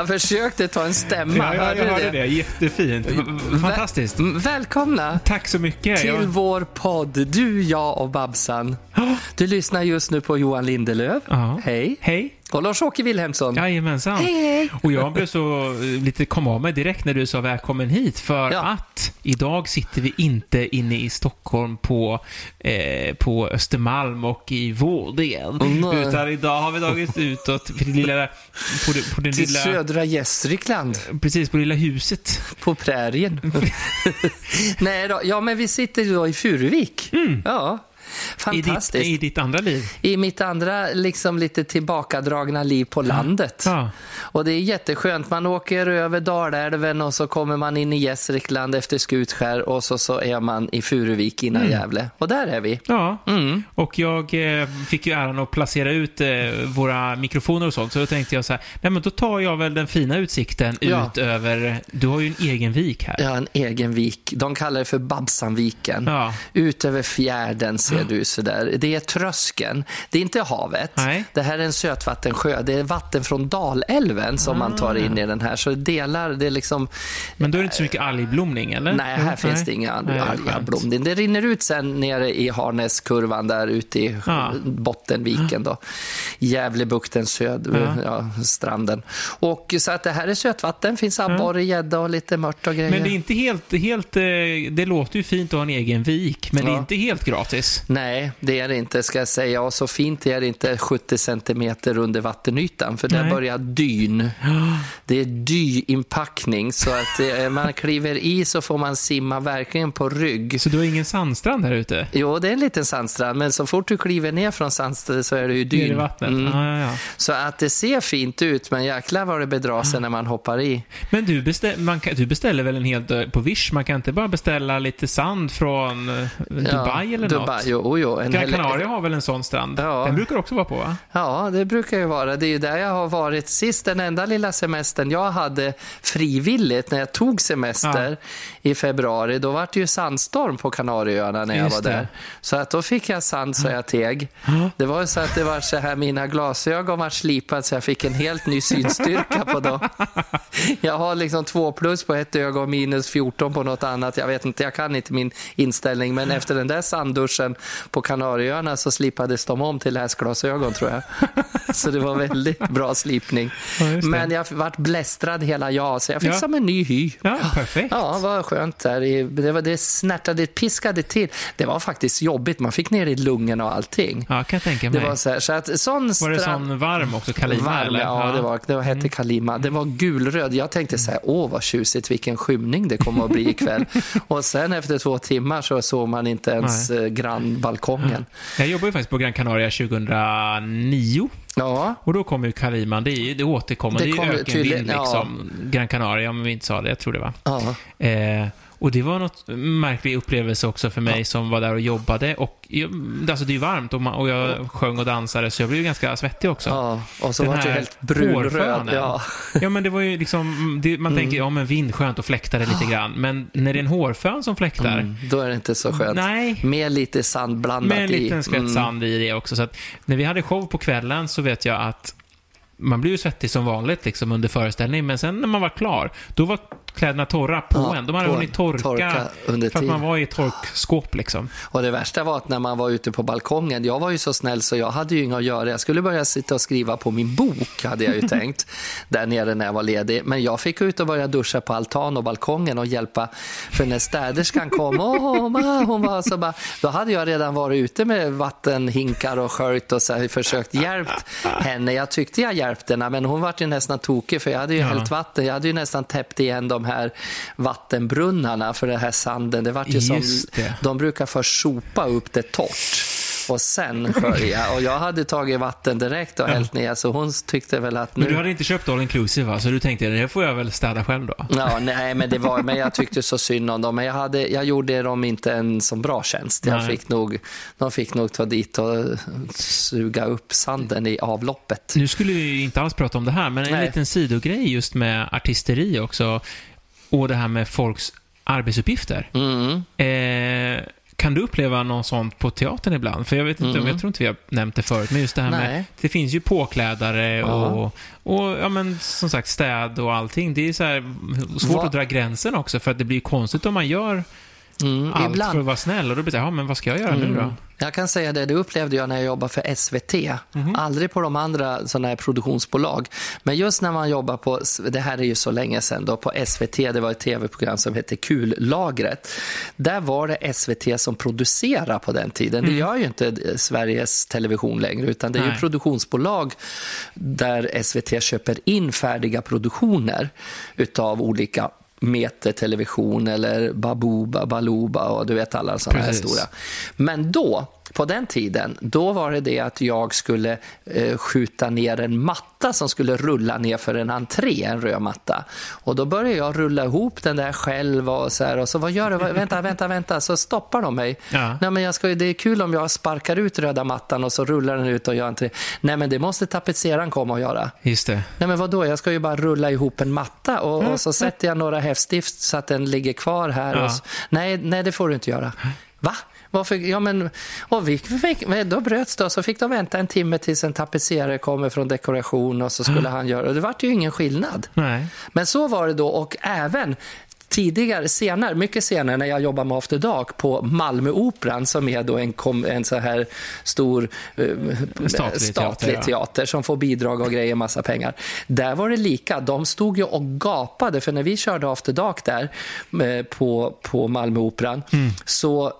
Jag försökte ta en stämma. Ja, jag, hörde det. Jättefint. Fantastiskt. Väl- Välkomna Tack så mycket. till Jag- vår podd Du, jag och Babsan. Du lyssnar just nu på Johan Lindelöf. Ja. Hej. Hej. Och Lars-Åke Wilhelmsson. Jajamensan. Hej, hej. Och jag blev så eh, lite kom av mig direkt när du sa välkommen hit för Ja. att idag sitter vi inte inne i Stockholm på, eh, på Östermalm och i vår del. nej. Utan idag har vi tagit utåt det lilla, på, det, på den Till lilla, södra Gästrikland. precis på det lilla huset. På prärien. Nej då, ja men vi sitter ju då i Furuvik. Ja, I ditt, fantastiskt. I ditt andra liv. I mitt andra, liksom lite tillbakadragna liv på landet. Ja. Och det är jätteskönt. Man åker över Dalälven och så kommer man in i Gästrikland efter Skutskär och så, så är man i Furuvik innan Mm. Gävle. Och där är vi. Ja, Mm. och jag eh, fick ju äran att placera ut eh, våra mikrofoner och sånt, så då tänkte jag så här, nej men då tar jag väl den fina utsikten Ja. ut över, du har ju en egen vik här. Har en egen vik. De kallar det för Babsanviken. Ja. Ut över fjärden ser du sådär. Det är tröskeln. Det är inte havet. Nej. Det här är en sötvattensjö. Det är vatten från Dalälven som man tar in i den här. Så delar, det är liksom... Men då är det inte så mycket algblomning, eller? Nej, här Jo, finns det inga algablom. Det rinner ut sen nere i Harnäskurvan där ute i Ja. Bottenviken då. Gävlebukten söder, ja. stranden. Och så att det här är sötvatten, finns abborre, gädda och lite mört och grejer. Men det är inte helt, helt, eh, det låter ju fint att ha en egen vik, men det är Ja. inte helt gratis. Nej, det är det inte ska jag säga. Och så fint är det inte 70 centimeter under vattenytan, för där Nej. börjar dyn. Det är dyinpackning, så att eh, man kliver i så får man simma verkligen på rygg. Så du har ingen sandstrand här ute? Jo, det är en liten sandstrand, men så fort du kliver ner från sandstranden så är det ju Ner i dyn. vattnet? Mm. Ja, ja, ja. Så att det ser fint ut, men jäklar vad det bedrar sig när man hoppar i. Men du, beställ, man du beställer väl en hel på Wish? Man kan inte bara beställa lite sand från eh, Dubai eller Dubai, något? Jo, jo, en Gran Canaria har väl en sån strand? Ja. Den brukar också vara på, va? Ja, det brukar ju vara. Det är ju där jag har varit sist. Den enda lilla semestern jag hade frivilligt när jag tog semester i februari, då var det ju sandstorm på Kanarieöarna när jag Just var det. där. Så att då fick jag sand så jag teg. Det var ju så att det var så här, mina glasögon var slipade så jag fick en helt ny synstyrka på dem. Jag har liksom två plus på ett öga och minus 14 på något annat. Jag vet inte, jag kan inte min inställning. Men efter den där sandduschen på Kanarieöarna så slipades de om till läsglasögon tror jag. Så det var väldigt bra slipning. Ja, det. Men jag vart blästrad hela jag, så jag fick Ja. som en ny hy. Ja, perfekt. Ja, vad skönt där. Det, var, det snärtade, piskade till. Det var faktiskt jobbigt. Man fick ner i lungorna och allting. Ja, kan jag tänka Det mig. var så, här, så att sån Var det sån varm också? Kalima, Varm, eller? ja, det var, det var, hette Kalima. Den var gulröd. Jag tänkte så här, åh vad tjusigt, vilken skymning det kommer att bli ikväll. och sen efter två timmar så såg man inte ens eh, grannbalkongen. Jag jobbade ju faktiskt på Gran Canaria 2009. Ja, Och då kom ju Kaliman, det är ju det återkommande, Det det, är ju ökenvind tydligen, ja. liksom. Gran Canaria, om vi inte sa det, jag tror det var. ja. Eh, och det var något märklig upplevelse också för mig som var där och jobbade. Och, jag- alltså det är ju varmt och, man, och jag sjöng och dansade så jag blev ju ganska svettig också. ja. Och så Den var här helt brunröd. Ja. Ja, men det var ju liksom, det, man tänker, ja men vind, skönt och fläktar det lite grann. Men när det är en hårfön som fläktar, Mm, då är det inte så skönt. nej. Med lite sand blandat Med en liten skvätt Mm. sand i det också. Så att när vi hade show på kvällen så vet jag att man blir ju svettig som vanligt liksom under föreställningen, men sen när man var klar, då var kläderna torra på Ja, en. De hade på hunnit torka, Torka under för att man var i ett torkskåp liksom. Och det värsta var att när man var ute på balkongen, jag var ju så snäll så jag hade ju inget att göra. Jag skulle börja sitta och skriva på min bok, hade jag ju tänkt, där nere när jag var ledig. Men jag fick ut och börja duscha på altan och balkongen och hjälpa. För när städerskan kom, åh, ma, hon var så bara, då hade jag redan varit ute med vattenhinkar och sköljt och så här, försökt hjälpt henne. Jag tyckte jag hjälpte henne, men hon var ju nästan tokig för jag hade ju Ja. hällt vatten. Jag hade ju nästan täppt igen de här vattenbrunnarna för den här sanden. Det var ju som, de brukar först sopa upp det torrt och sen skölja. Och jag hade tagit vatten direkt och hällt ner, så hon tyckte väl att Men du nu... hade inte köpt all inclusive va? Så du tänkte, det här får jag väl städa själv då? Ja, nej, men, det var, men jag tyckte så synd om dem. Men jag, hade, jag gjorde dem inte en så bra tjänst. Jag Nej. fick nog, de fick nog ta dit och suga upp sanden i avloppet. Nu skulle vi inte alls prata om det här, men en Nej. liten sidogrej just med artisteri också. Och det här med folks arbetsuppgifter. Mm. Eh, kan du uppleva något sånt på teatern ibland? För jag vet inte, Mm. jag tror inte vi har nämnt det förut, men just det här med, Nej. det finns ju påklädare och, och, ja men som sagt städ och allting. Det är så här svårt Va- att dra gränsen också, för att det blir konstigt om man gör Mm, allt ibland. för att vara snäll och då blir det ja men vad ska jag göra nu då? Mm. Jag kan säga det, det upplevde jag när jag jobbade för SVT. Mhm. Aldrig på de andra sådana här produktionsbolag. Men just när man jobbar på, det här är ju så länge sedan, då, på SVT, det var ett tv-program som hette Kullagret. Där var det SVT som producerade på den tiden. Det gör ju inte Sveriges Television längre, utan det är ju Mm. Nej. produktionsbolag där SVT köper in färdiga produktioner utav olika Meter Television eller Babuba, Baluba och du vet alla sådana här stora. Men då, på den tiden, då var det det att jag skulle eh, skjuta ner en matta som skulle rulla ner för en entré, en röd matta. Och då började jag rulla ihop den där själv och så här, och så vad gör du? Vänta, vänta, vänta, så stoppar de mig. Ja. Nej, men jag ska, det är kul om jag sparkar ut röda mattan och så rullar den ut och gör entré. Nej, men det måste tapetseraren komma och göra. Just det. Nej men vadå, jag ska ju bara rulla ihop en matta och, och så sätter jag några häftstift så att den ligger kvar här. Ja. Så, nej, nej, det får du inte göra. Va? Varför? Ja, men, och vi fick, då bröts det och så fick de vänta en timme tills en tapetserare kommer från dekoration och så skulle han göra och det vart ju ingen skillnad. Nej. Men så var det då och även tidigare, senare, mycket senare när jag jobbade med After Dark på Malmöoperan som är då en, kom, en så här stor eh, Statlig teater, ja. teater som får bidrag och grejer, massa pengar. Där var det lika. De stod ju och gapade för när vi körde After Dark där eh, på, på Malmöoperan Mm. så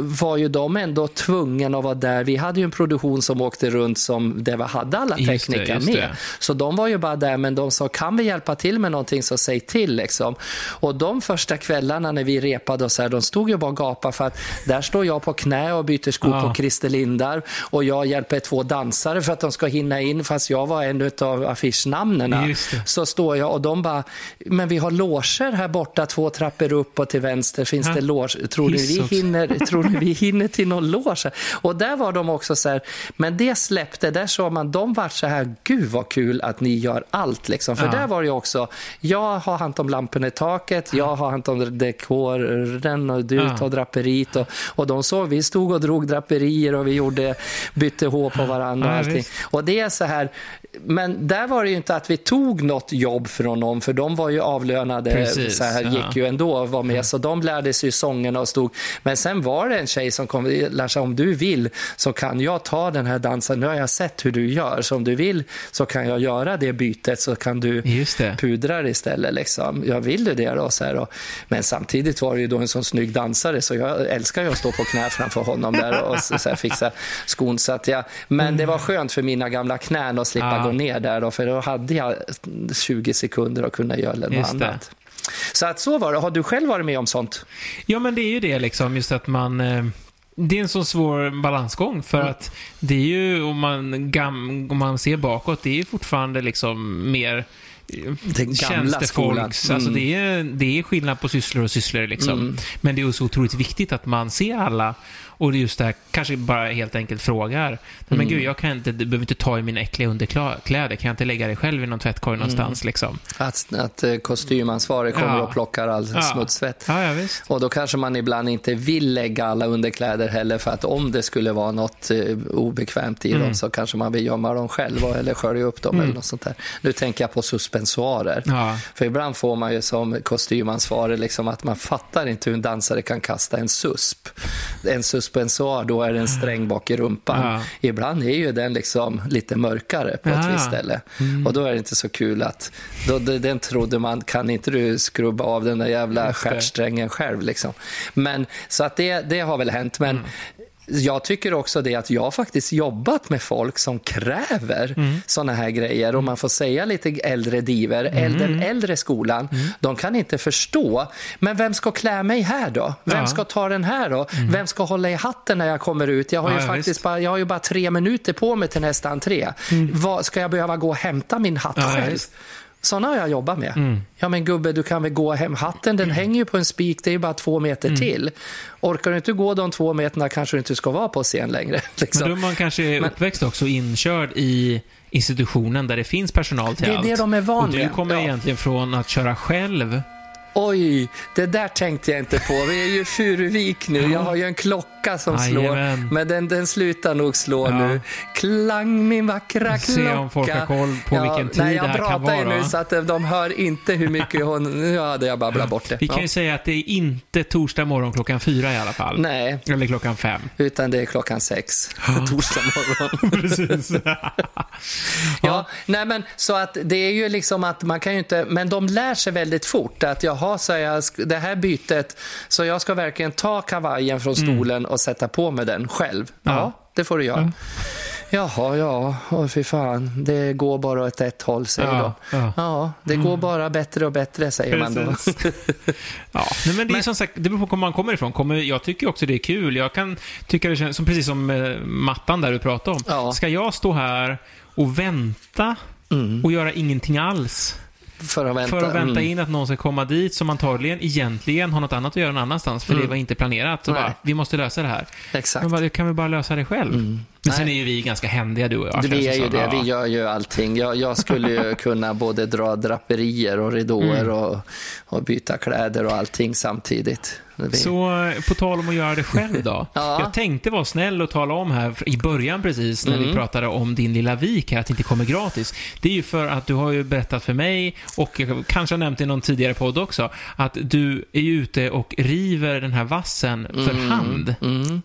var ju de ändå tvungna att vara där. Vi hade ju en produktion som åkte runt som där vi hade alla Just det, tekniker just med. det. Så de var ju bara där, men de sa kan vi hjälpa till med någonting så säg till. Liksom. Och de första kvällarna när vi repade och så här, de stod ju bara och gapade för att där står jag på knä och byter skor Ja. på Christer Lindar och jag hjälper två dansare för att de ska hinna in fast jag var en av affischnamnen. Så står jag och de bara, men vi har loger här borta, två trappor upp och till vänster finns Ja. det loge. Tror ni vi hinner, tror ni vi hinner till någon loge? Och där var de också så här, men det släppte, där såg man, de var så här, gud vad kul att ni gör allt liksom. För Ja. där var det också, jag har hand om lamporna i taket, jag har hand om dekoren och du Ja. tar draperiet och, och de såg, vi stod och drog draperier och vi gjorde, bytte hår på varandra och allting. Och det är så här, men där var det ju inte att vi tog något jobb från någon, för de var ju avlönade, Precis, så här, ja. gick ju ändå och var med, så de lärde sig sångerna och stod. Men sen var det en tjej som kom, Larsa, om du vill så kan jag ta den här dansen, nu har jag sett hur du gör, så om du vill så kan jag göra det bytet så kan du pudra det istället. Liksom. Jag vill du det då? Så här, och, men samtidigt var det ju då en sån snygg dansare så jag älskar ju att stå på knä framför honom där och så, här, fixa skon. Så att jag, men det var skönt för mina gamla knän att slippa Ja. Gå ner där då, för då hade jag 20 sekunder att kunna göra något annat. Så att så var det. Har du själv varit med om sånt? Ja, men det är ju det liksom, just att man... Eh, det är en så svår balansgång för Mm. att det är ju, om man, gam, om man ser bakåt, det är ju fortfarande liksom mer Den gamla skolan. alltså Mm. det är, det är skillnad på sysslor och sysslor liksom. Men det är så otroligt viktigt att man ser alla och just det här, kanske bara helt enkelt frågar. Nej, Mm. Men gud, jag kan inte, du behöver inte ta i mina äckliga underkläder, kan jag inte lägga det själv i någon tvättkorg någonstans liksom? Att, att eh, kostymansvarig kommer Ja. och plockar all Ja. smutsvett. Ja, ja. Och då kanske man ibland inte vill lägga alla underkläder heller för att om det skulle vara något eh, obekvämt i Mm. dem så kanske man vill gömma dem själv eller skölja upp dem eller något sånt där. Nu tänker jag på suspensoarer. Ja. För ibland får man ju som kostymansvarig liksom att man fattar inte hur en dansare kan kasta en susp. En suspensoar, då är det en sträng bak i rumpan. Ja. Ibland är ju den liksom lite mörkare på ett Ja. visst ställe. Och då är det inte så kul att, då, den trodde man, kan inte du skrubba av den där jävla stjärtsträngen själv liksom. Men så att det, det har väl hänt. Men Mm. Jag tycker också det att jag faktiskt jobbat med folk som kräver Mm. såna här grejer. Och man får säga lite äldre diver, Mm. den äldre skolan, de kan inte förstå. Men vem ska klä mig här då? Vem Ja. Mm. ska ta den här då? Vem ska hålla i hatten när jag kommer ut? Jag har ju Ja, ja, faktiskt bara, jag har ju bara tre minuter på mig till nästa entré. Vad, ska jag behöva gå och hämta min hatt Mm. Ja, själv? visst. Såna har jag jobbat med. Ja men gubbe, du kan väl gå hem. Hatten den hänger ju på en spik, det är ju bara två meter Mm. till. Orkar du inte gå de två meterna kanske du inte ska vara på scen längre. Liksom. Men då är man kanske Men- uppväxt också inkörd i institutionen där det finns personal till Det är allt. det de är van Och du kommer Ja. egentligen från att köra själv Oj, det där tänkte jag inte på. Vi är ju i Furuvik nu. Jag har ju en klocka som slår, Jajamän. men den, den slutar nog slå Ja. nu. Klang min vackra klocka. Se om folk har koll på vilken tid nej, det jag här kan pratar ju vara. nu så att de hör inte hur mycket hon... Nu hade jag babblat bort det. Vi kan Ja. ju säga att det är inte torsdag morgon klockan fyra i alla fall. Nej, Eller klockan fem. utan det är klockan sex. Torsdag morgon. Precis. Ja, nej men så att det är ju liksom att man kan ju inte, men de lär sig väldigt fort att jaha, så jag, det här bytet, så jag ska verkligen ta kavajen från stolen och sätta på mig den själv. Ja, Mm. Ja. det får du göra. Jaha, ja, åh fy fan, det går bara åt ett håll, säger Ja, de. ja. Mm. Ja, det går bara bättre och bättre, säger man då. Precis. Ja, men det är som sagt, det beror på var man kommer ifrån. Kommer, jag tycker också det är kul. Jag kan tycka det känns, som precis som eh, mattan där du pratade om. Ja. Ska jag stå här och vänta och göra ingenting alls? För att vänta. För att vänta mm. in att någon ska komma dit som antagligen egentligen har något annat att göra någon annanstans, för det var inte planerat. Så bara, vi måste lösa det här. Exakt. Men bara, kan väl bara lösa det själv? Men sen är ju vi ganska händiga du och jag. Vi är ju det, vi gör ju allting. Jag, jag skulle ju kunna både dra draperier och ridåer Mm. och, och byta kläder och allting samtidigt. Vi, Så på tal om att göra det själv då. Ja. Jag tänkte vara snäll och tala om här i början precis när vi Mm. pratade om din lilla vik här, att det inte kommer gratis. Det är ju för att du har ju berättat för mig, och kanske har nämnt i någon tidigare podd också, att du är ute och river den här vassen för hand. Mm.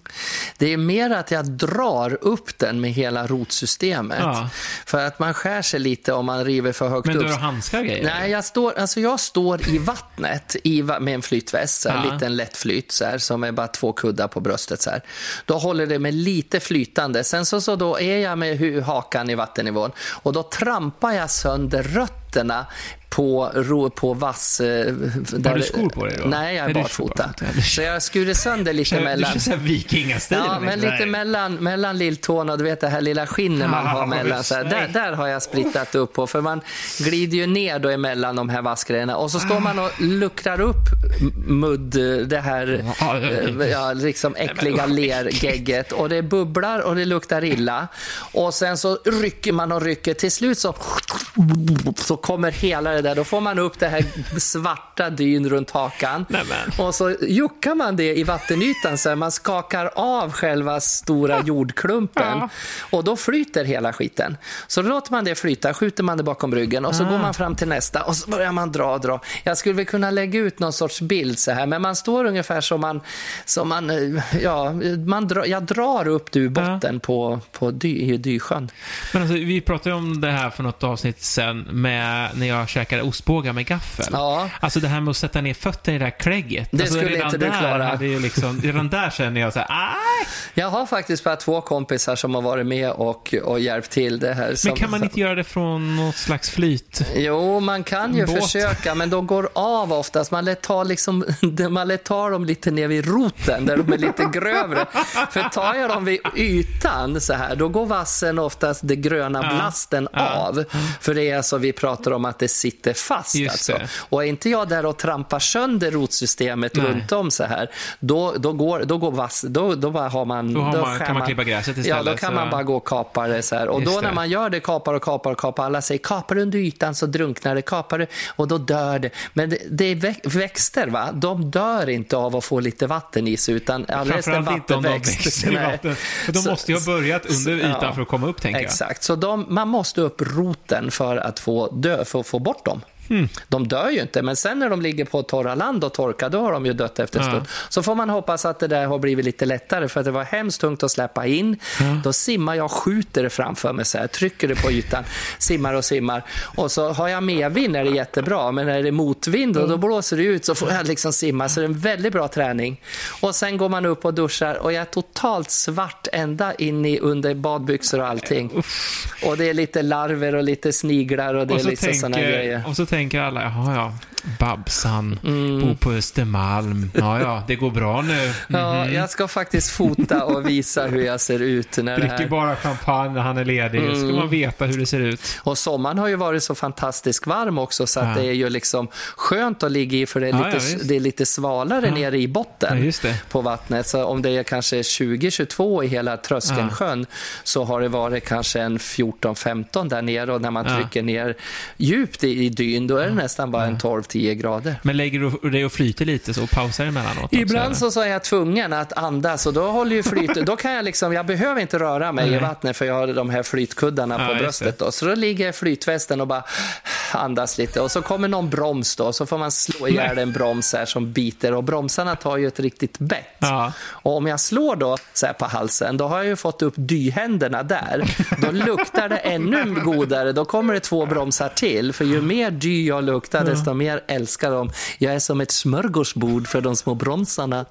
Det är mer att jag drar upp den med hela rotsystemet. Ja. För att man skär sig lite om man river för högt Men upp. du har handskar grejer? Nej, jag står, alltså jag står i vattnet i, med en flytväst, så här, Ja. liten lätt flyt, så här, som är bara två kuddar på bröstet. Så här. Då håller det mig lite flytande. Sen så, så då är jag med hakan i vattennivån och då trampar jag sönder rötterna på, ro, på vass... eh, Där, du skor på dig då? Nej, jag är du barfota. Så jag skurit sönder lite Du mellan... kör såhär vikingastil. Ja, men lite mellan, mellan lilltån och du vet det här lilla skinnet man har Ja, mellan. Så här, där, där har jag splittat upp på. För man glider ju ner då emellan de här vassgrejerna. Och så står man och luckrar upp mudd, det här Ja, eh, ja, liksom äckliga lergegget. Och det bubblar och det luktar illa. Och sen så rycker man och rycker. Till slut så, så kommer hela det där. Då får man upp det här svarta dyn runt hakan. Nämen. Och så juckar man det i vattenytan så man skakar av själva stora jordklumpen Ja. och då flyter hela skiten. Så då låter man det flyta, skjuter man det bakom ryggen och så går man fram till nästa och så börjar man dra och dra. Jag skulle väl kunna lägga ut någon sorts bild så här, men man står ungefär som man, som man, eh, ja, man drar, jag drar upp det ur botten på, på dy, Dysjön. Men alltså, vi pratade ju om det här för något avsnitt sen med när jag käkade ostbågar med gaffel. Ja. Alltså det här med att sätta ner fötterna i det här klägget. Det alltså, skulle inte du klara. Liksom, redan där känner jag så här! Jag har faktiskt bara två kompisar som har varit med och, och hjälpt till det här. Men kan man inte göra det från något slags flyt? Jo, man kan ju Båt. försöka, men de går av oftast. Man lät ta, liksom, man lät ta dem lite ner vid roten, där de är lite grövre. För tar jag dem vid ytan så här, då går vassen oftast, den gröna Ja. blasten, Ja. av. För det är alltså, vi pratar om att det sitter fast. Alltså. det. Och är inte jag där och trampar sönder rotsystemet Nej. runt om så här, då, då, går, då går vass, då, då bara har man... Då har man- skär kan man klippa gräset Ja, istället, då kan så- man bara gå och kapa det så här. Och Just då när det. man gör det, kapar och kapar och kapar, alla säger kapar under ytan så drunknar det, kapar det och då dör det. Men det, det är väx- växter, va? de dör inte av att få lite vatten i sig, utan alldeles en inte vattenväxt. växer i Nej. vatten. För de Så- måste ju ha börjat under ytan ja. för att komma upp, tänker jag. Exakt, så de, man måste upp roten för att få, dö, för att få bort dem. Hmm. De dör ju inte, men sen när de ligger på torra land och torkar, då har de ju dött efter en Ja. stund. Så får man hoppas att det där har blivit lite lättare, för att det var hemskt tungt att släppa in. Då simmar jag och skjuter det framför mig, så här, trycker det på ytan, simmar och simmar. Och så har jag medvind är det jättebra, men när det är motvind och då blåser det ut så får jag liksom simma. Så det är en väldigt bra träning. Och sen går man upp och duschar och jag är totalt svart ända in i under badbyxor och allting. Och det är lite larver och lite sniglar och det Och är liksom sådana grejer. och så tänker tänker alla, jaha ja. Babsan, Mm. bor på Östermalm. Ja, ja, det går bra nu. Ja, jag ska faktiskt fota och visa hur jag ser ut när det Dricker här... bara champagne när han är ledig. Mm. Ska man veta hur det ser ut. Och sommaren har ju varit så fantastiskt varm också så att Ja. det är ju liksom skönt att ligga i för det är Ja, lite, ja, visst. det är lite svalare Ja. nere i botten Ja, på vattnet. Så om det är kanske 20-22 i hela Tröskensjön så har det varit kanske en 14-15 där nere och när man Ja. trycker ner djupt i, i dyn då är det nästan bara en 12-13 10 grader. Men lägger du dig och flyter lite så och pausar emellanåt? också, Ibland eller? så, så är jag tvungen att andas och då håller ju flyt, då kan jag liksom, jag behöver inte röra mig i Nej. vattnet för jag har de här flytkuddarna på bröstet då. Så då ligger jag i flytvästen och bara andas lite och så kommer någon broms då så får man slå ihjäl en broms här som biter och bromsarna tar ju ett riktigt bett. Ja. Och om jag slår då så här på halsen, då har jag ju fått upp dyhänderna där. Då luktar det ännu godare. Då kommer det två bromsar till. För ju mer dy jag luktar, desto mer älskar de. Jag är som ett smörgåsbord för de små bromsarna.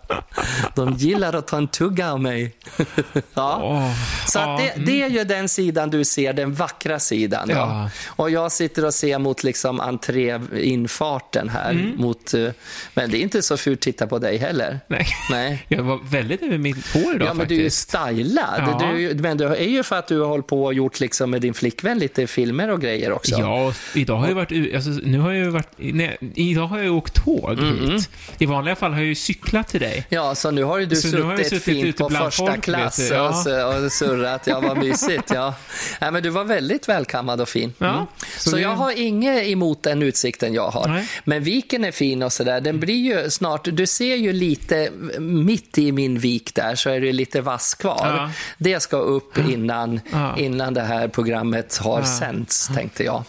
De gillar att ta en tugga av mig. ja. Så det, det är ju den sidan du ser, den vackra sidan. Ja. Och jag sitter och ser mot liksom entréinfarten här. Mm. Mot, eh, men det är inte så fult att titta på dig heller. Nej. Nej. Jag var väldigt över mitt hår idag Ja, men du är ju stylad. Ja. Du, men det är ju för att du har hållit på och gjort liksom med din flickvän lite filmer och grejer också. Ja, idag har jag varit alltså, nu har jag varit, nej, idag har jag ju åkt tåg hit. I vanliga fall har jag ju cyklat till dig. Ja, så nu har ju du Så har jag suttit suttit fint på första folk klass ja. och, så- och surrat. Ja, vad mysigt. Ja. Nej, men du var väldigt välkammad och fin. Ja, Mm. så Så, det- jag har inget emot den utsikten jag har. Nej. Men viken är fin och sådär. Den blir ju snart, du ser ju lite mitt i min vik där så är det lite vass kvar. Ja. Det ska upp innan, innan det här programmet har Ja. sänts, tänkte jag.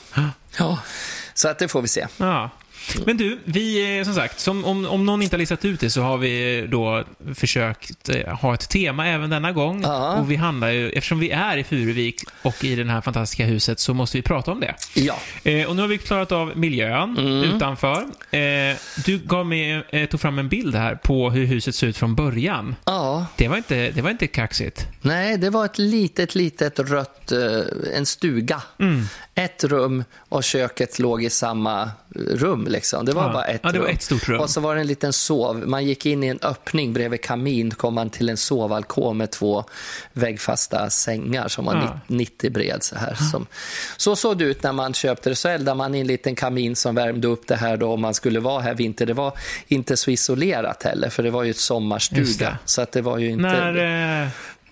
Ja. Så att det får vi se. Ja. Men du, vi, eh, som sagt, som, om, om någon inte har listat ut det så har vi då försökt eh, ha ett tema även denna gång. Ja. Och vi handlar ju, eftersom vi är i Furuvik och i det här fantastiska huset så måste vi prata om det. Ja. Eh, och nu har vi klarat av miljön Mm. utanför. Eh, du gav mig, eh, tog fram en bild här på hur huset såg ut från början. Ja. Det var inte, det var inte kaxigt. Nej, det var ett litet, litet rött, eh, en stuga. Mm. Ett rum och köket låg i samma rum. Liksom. Det var Ja. bara ett Ja, det var rum. ett stort rum. Och så var det en liten sov. Man gick in i en öppning bredvid kamin, kom man till en sovalkov med två väggfasta sängar som var Ja. nitt- 90 bred. Så, här. Som, så såg det ut när man köpte det. Så eldade man i en liten kamin som värmde upp det här då om man skulle vara här vinter. Det var inte så isolerat heller, för det var ju ett sommarstuga. Så att det var ju inte... När eh,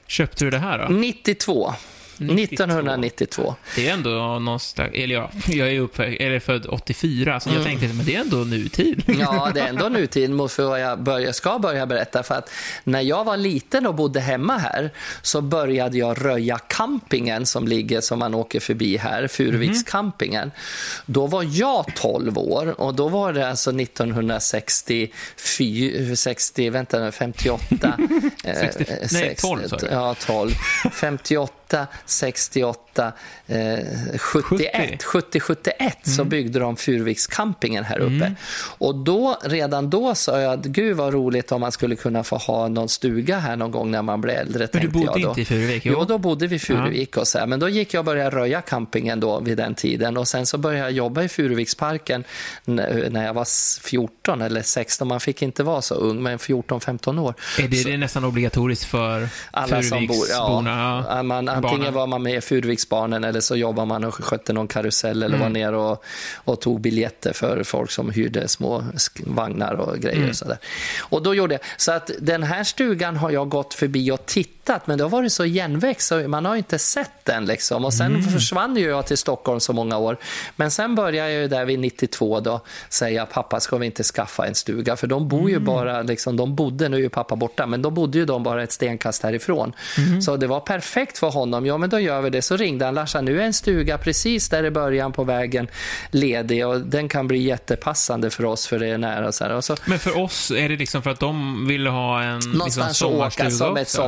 köpte du det här då? 92. 92. 1992. Det är ändå någonstans, eller ja, jag är uppfödd, eller född 84, så jag tänkte, men det är ändå nutid. Ja, det är ändå nutid mot för vad jag börja, ska börja berätta. För att när jag var liten och bodde hemma här så började jag röja campingen som ligger som man åker förbi här, Furuvikscampingen. Då var jag 12 år och då var det alltså 1964, 60, vänta nu, 58. eh, 60 nej, 60 12 sa du. Ja, 12. 58, 68, eh, 71, 70, 71 så Mm. byggde de Furuvikscampingen här uppe. Och då, redan då sa jag att gud vad roligt om man skulle kunna få ha någon stuga här någon gång när man blir äldre. Men du bodde jag då. inte i Furuvik? Jo, då bodde vi i Furuvik och så här. Men då gick jag och började röja campingen då vid den tiden och sen så började jag jobba i Furuviksparken när jag var s- 14 eller 16. Man fick inte vara så ung, men 14-15 år. Är det, det är nästan obligatoriskt för Alla bor, ja, Furuviksborna? ja, man, antingen var man med i Furuviksbarnen eller så jobbade man och skötte någon karusell eller Mm. var nere och, och tog biljetter för folk som hyrde små vagnar och grejer. Mm. Och så, där. och då gjorde jag, så att den här stugan har jag gått förbi och tittat men det har varit så igenväxt så man har inte sett den. Liksom. Och sen Mm. försvann ju jag till Stockholm så många år. Men sen började jag ju där vid 92 då säga pappa ska vi inte skaffa en stuga för de bor ju Mm. bara, liksom, de bodde, nu är ju pappa borta, men då bodde ju de bara ett stenkast härifrån. Mm. Så det var perfekt för honom. Ja, men då gör vi det. Så ringde han Larsa, nu är en stuga precis där i början på vägen ledig och den kan bli jättepassande för oss för det är nära. Så här. Och så, Men för oss är det liksom för att de vill ha en liksom, någonstans att sommarstuga åka som ett också.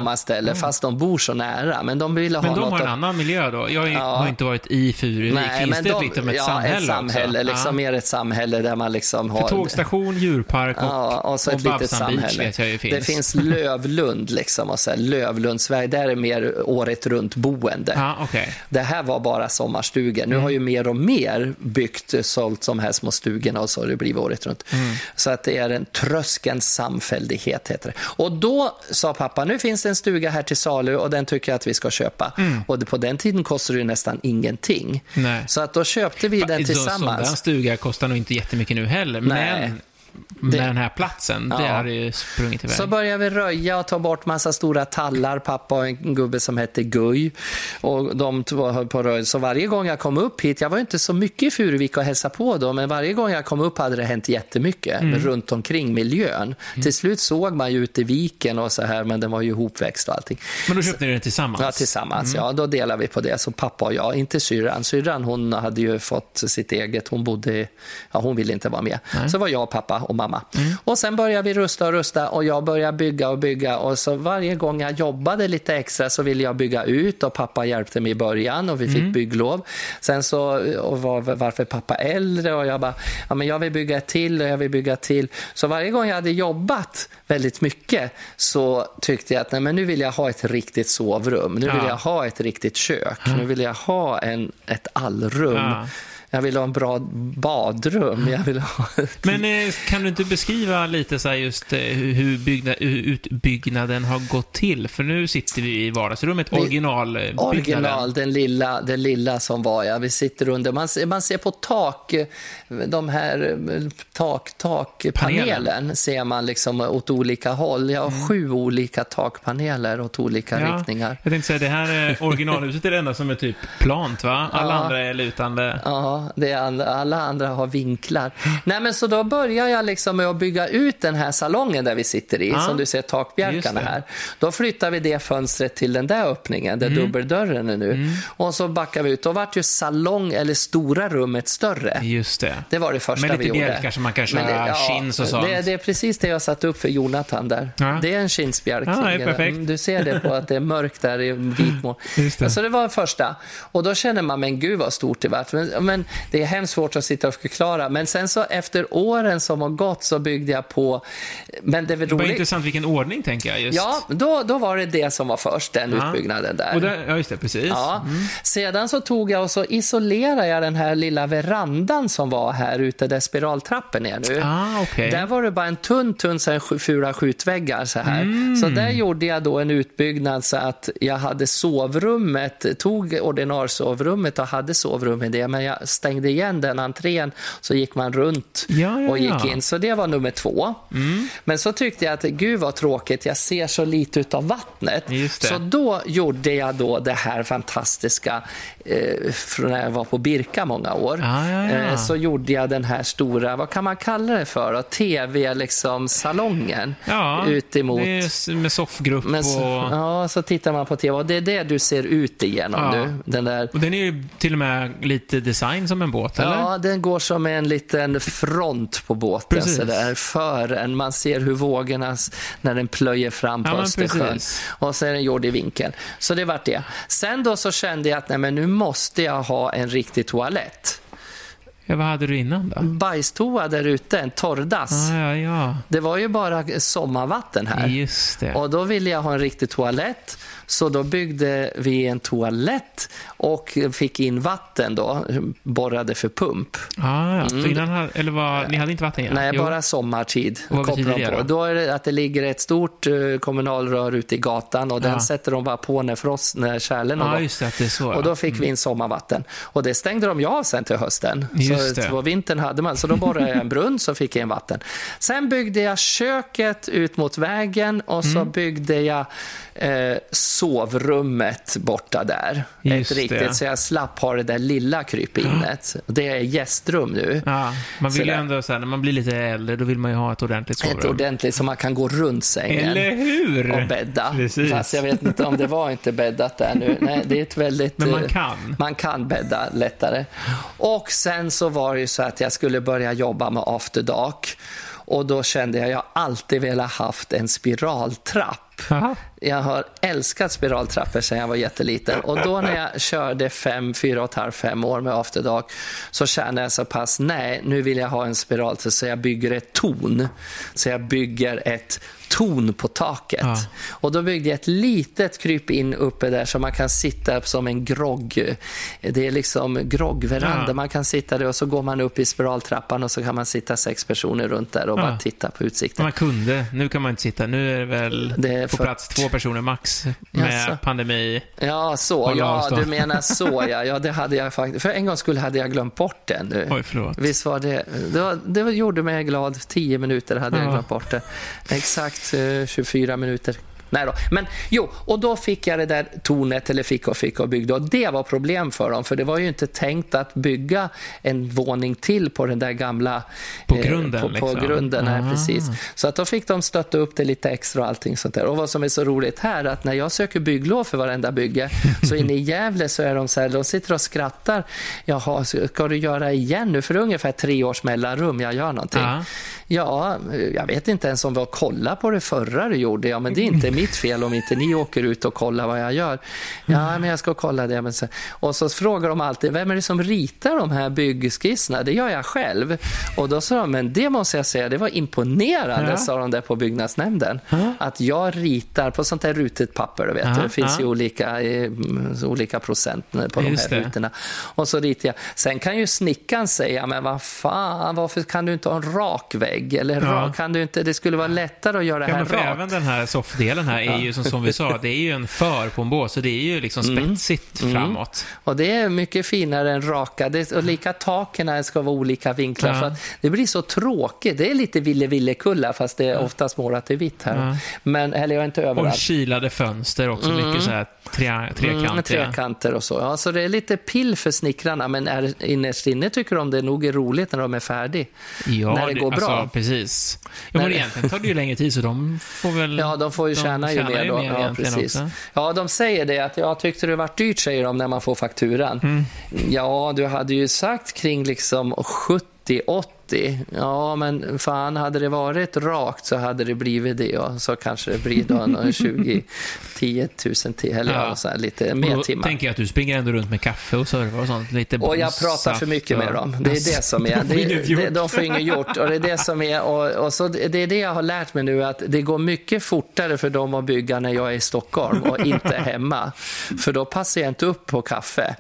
Sommarställe, fast de bor så nära. Men de ville ha Men de något har en att- annan miljö då? Jag Ja. har inte varit i Furuvik. Finns det de- liksom ett ja, samhälle ett samhälle, också? liksom Ja. mer ett samhälle där man liksom har... För tågstation, djurpark och, Ja, och så ett litet Babsan Beach samhälle. vet jag ju finns. Det finns Lövlund, liksom, och så här, Lövlundsväg, där är mer året runt boende. Ja, okej. Det här var bara sommarstugor. Nu har ju mer och mer byggt, sålt de här små stugorna och så har det blivit året runt. Så att det är en Tröskens samfällighet heter det. Och då sa pappa, nu finns det en stuga här till salu och den tycker jag att vi ska köpa. Och det, på den tiden kostade det ju nästan ingenting. Nej. Så att då köpte vi den Så- Sån där tillsammans. stuga kostar nog inte jättemycket nu heller, Nej. men med Det- den här platsen, det Ja. hade ju sprungit iväg. Så började vi röja och ta bort massa stora tallar. Pappa och en gubbe som hette Guy. Och de höll på röja. Så varje gång jag kom upp hit, jag var inte så mycket i Furuvik och hälsade på då, men varje gång jag kom upp hade det hänt jättemycket Mm. runt omkring miljön. Till slut såg man ju ute i viken och så här, men den var ju ihopväxt och allting. Men då köpte ni den tillsammans? Ja, tillsammans. Ja, då delar vi på det. Så pappa och jag, inte syrran. Syrran hon hade ju fått sitt eget. Hon bodde, ja, hon ville inte vara med. Så var jag, pappa och mamma. Och sen började vi rusta och rusta och jag började bygga och bygga. Och så varje gång jag jobbade lite extra så ville jag bygga ut och pappa hjälpte mig i början och vi fick bygglov. Sen så och var, varför pappa äldre och jag bara, ja men jag vill bygga till och jag vill bygga till. Så varje gång jag hade jobbat väldigt mycket så tyckte jag att nej, men nu vill jag ha ett riktigt sovrum. Nu vill Ja. jag ha ett riktigt kök. Nu vill jag ha en, ett allrum. Ja. Jag vill ha en bra badrum. Jag vill ha... Men eh, kan du inte beskriva lite så just eh, hur, byggnad, hur utbyggnaden har gått till? För nu sitter vi i vardagsrummet, originalbyggnaden. Original, den lilla, den lilla som var, ja. Vi sitter under, man, ser- man ser på tak, de här eh, tak, takpanelen ser man liksom åt olika håll. Jag har sju olika takpaneler åt olika Mm. Ja, riktningar. Jag tänkte säga, det här originalhuset är det enda som är typ plant, va? Alla Ja. andra är lutande. Ja, det är andra, alla andra har vinklar. Nej, men så då börjar jag liksom med att bygga ut den här salongen där vi sitter i, Ja, som du ser takbjälkarna här. Då flyttar vi det fönstret till den där öppningen, där Mm. dubbeldörren är nu. Och så backar vi ut. Då vart ju salong, eller stora rummet, större. Just det. Det var det första Med vi lite gjorde. bjälkar som man kan köra chins och sånt. Det, det är precis det jag satt upp för Jonathan där. Ja. Det är en skinsbjälk. Ja. Mm, Du ser det på att det är mörkt där i vitmål. Så det var första. Och då känner man, men gud vad stort det var. Men, men det är hemskt svårt att sitta och förklara. Men sen så efter åren som har gått så byggde jag på... Men det är väl Det var roligt. intressant vilken ordning, tänker jag. Just. Ja, då, då var det det som var först, den Ja. utbyggnaden där. Och där, ja, just det, precis. Ja. Sedan så tog jag och så isolerade jag den här lilla verandan som var här ute där spiraltrappen är nu. Ah, okej. Där var det bara en tunn, tunn så här, fula skjutväggar så här. Mm. Så där gjorde jag då en utbyggnad så att jag hade sovrummet, tog ordinarsovrummet och hade sovrum i det, men jag stängde igen den entrén så gick man runt Ja, ja, och gick ja. in. Så det var nummer två. Mm. Men så tyckte jag att gud vad tråkigt, jag ser så lite utav vattnet. Så då gjorde jag då det här fantastiska, eh, från när jag var på Birka många år. Ah, ja, ja. Eh, så gjorde jag den här stora, vad kan man kalla det för? TV-salongen. Ja, ut emot... med soffgrupp och... ja, så tittar man på TV och det är det du ser ut igenom Ja. nu. Den där Och den är ju till och med lite design som en båt, eller? Ja, den går som en liten front på båten Precis. så där, för en. Man ser hur vågorna, när den plöjer fram på Ja, Östersjön. Och så är den gjord i vinkel. Så det vart det. Sen då så kände jag att nej, men nu måste jag ha en riktig toalett. Ja, vad hade du innan då? Bajstoa där ute, en torrdass. Ah, ja, ja. Det var ju bara sommarvatten här. Just det. Och då ville jag ha en riktig toalett. Så då byggde vi en toalett och fick in vatten då, borrade för pump. Ah, ja. För innan hade, eller var, ni hade inte vatten igen? Mm. Nej, Jo. bara sommartid. Vad betyder de det på. då? Då är det att det ligger ett stort eh, kommunalrör ute i gatan och den Ja. sätter de bara på när, frost, när kärlen gått. just det, det är så. Och då fick vi in sommarvatten. Och det stängde de ju av sen till hösten. Just så det. på vintern hade man, så då borrade jag en brunn så fick jag in vatten. Sen byggde jag köket ut mot vägen och så Mm. byggde jag eh, sovrummet borta där. Just ett det. riktigt, så jag slapp ha det där lilla krypinnet. Det är gästrum nu. Ja, man vill Sådär. ändå, så här, när man blir lite äldre, då vill man ju ha ett ordentligt Ett sovrum. ordentligt så man kan gå runt sängen. Eller hur? och bädda. Precis. Fast jag vet inte om det var inte bäddat där nu. Nej, det är ett väldigt... Men man eh, kan. Man kan bädda lättare. Och sen så var det ju så att jag skulle börja jobba med After Dark. Och då kände jag, jag alltid velat haft en spiraltrapp. Aha. Jag har älskat spiraltrappor sedan jag var jätteliten. Och då när jag körde fem, fyra och ett halvt, fem år med After Dark så kände jag så pass, nej, nu vill jag ha en spiraltrapp så jag bygger ett torn. Så jag bygger ett torn på taket. Ja. Och då byggde jag ett litet kryp in uppe där så man kan sitta som en grogg. Det är liksom groggveranda. Ja. Man kan sitta där och så går man upp i spiraltrappan och så kan man sitta sex personer runt där och Ja. bara titta på utsikten. Man kunde. Nu kan man inte sitta. Nu är det väl... Det på för- plats två personer max med Jaså? pandemi. Ja, så. Ja, du menar så, ja. ja. Det hade jag faktiskt. För en gång skulle hade jag glömt bort det nu. Oj, förlåt. Visst var det... Det, var, det gjorde mig glad. Tio minuter hade jag Ja. glömt bort det. Exakt eh, 24 minuter. Nej då. Men jo, och då fick jag det där tornet, eller fick och fick och byggde. Och det var problem för dem, för det var ju inte tänkt att bygga en våning till på den där gamla... På eh, grunden, på, på liksom. grunden, nej, Ah. precis. Så att då fick de stötta upp det lite extra och allting sånt där. Och vad som är så roligt här, att när jag söker bygglov för varenda bygge, så inne i Gävle så är de så här, de sitter och skrattar. Jaha, ska du göra igen nu? För det är ungefär tre års mellanrum jag gör någonting. Ja. Ja, jag vet inte ens om vi har kollat på det förra du gjorde. Ja, men det är inte mitt fel om inte ni åker ut och kollar vad jag gör. Ja, men jag ska kolla det. Men så, och så frågar de alltid, vem är det som ritar de här byggskisserna? Det gör jag själv. Och då sa de, men det måste jag säga, det var imponerande, Ja. sa de där på byggnadsnämnden. Ja. Att jag ritar på sånt där rutet papper, du vet. Ja, det finns ju olika, eh, olika procent på de Just här det. rutorna. Och så ritar jag. Sen kan ju snickaren säga, men vad fan, varför kan du inte ha en rak vägg? Eller Ja. kan du inte, det skulle vara lättare att göra det här rakt. även den här soffdelen här är ju som, som vi sa, det är ju en för på en båt, så det är ju liksom Mm. spetsigt framåt. Och det är mycket finare än raka. Det, och lika taken ska vara olika vinklar. Ja. För det blir så tråkigt. Det är lite ville ville kulla fast det är oftast målat i vitt här. Ja. Men, eller jag är inte Och överallt. kilade fönster också, mycket så här trea, Mm, trekantiga. trekanter och så. Ja, så det är lite pill för snickrarna, men är, innerst inne tycker de det nog är roligt när de är färdiga. Ja, När det går bra. Alltså, precis. När men det- egentligen tar det ju längre tid, så de får väl... Ja, de får ju de tjäna ju tjänar mer ju mer ja, precis. också. Ja, de säger det att jag tyckte det var dyrt, säger de när man får fakturan. Mm. Ja, du hade ju sagt kring liksom 70-80. Ja, men fan, hade det varit rakt så hade det blivit det. Och så kanske det blir då en 20 10 000 till, eller ja. Så här, lite mer då timmar. tänker jag att du springer ändå runt med kaffe och servar och sånt. Lite Och jag pratar för mycket med dem. Det är det som är. Det, det, de får inget gjort. Och det är det som är. Och, och så det är det jag har lärt mig nu, att det går mycket fortare för dem att bygga när jag är i Stockholm och inte hemma. För då passar jag inte upp på kaffe.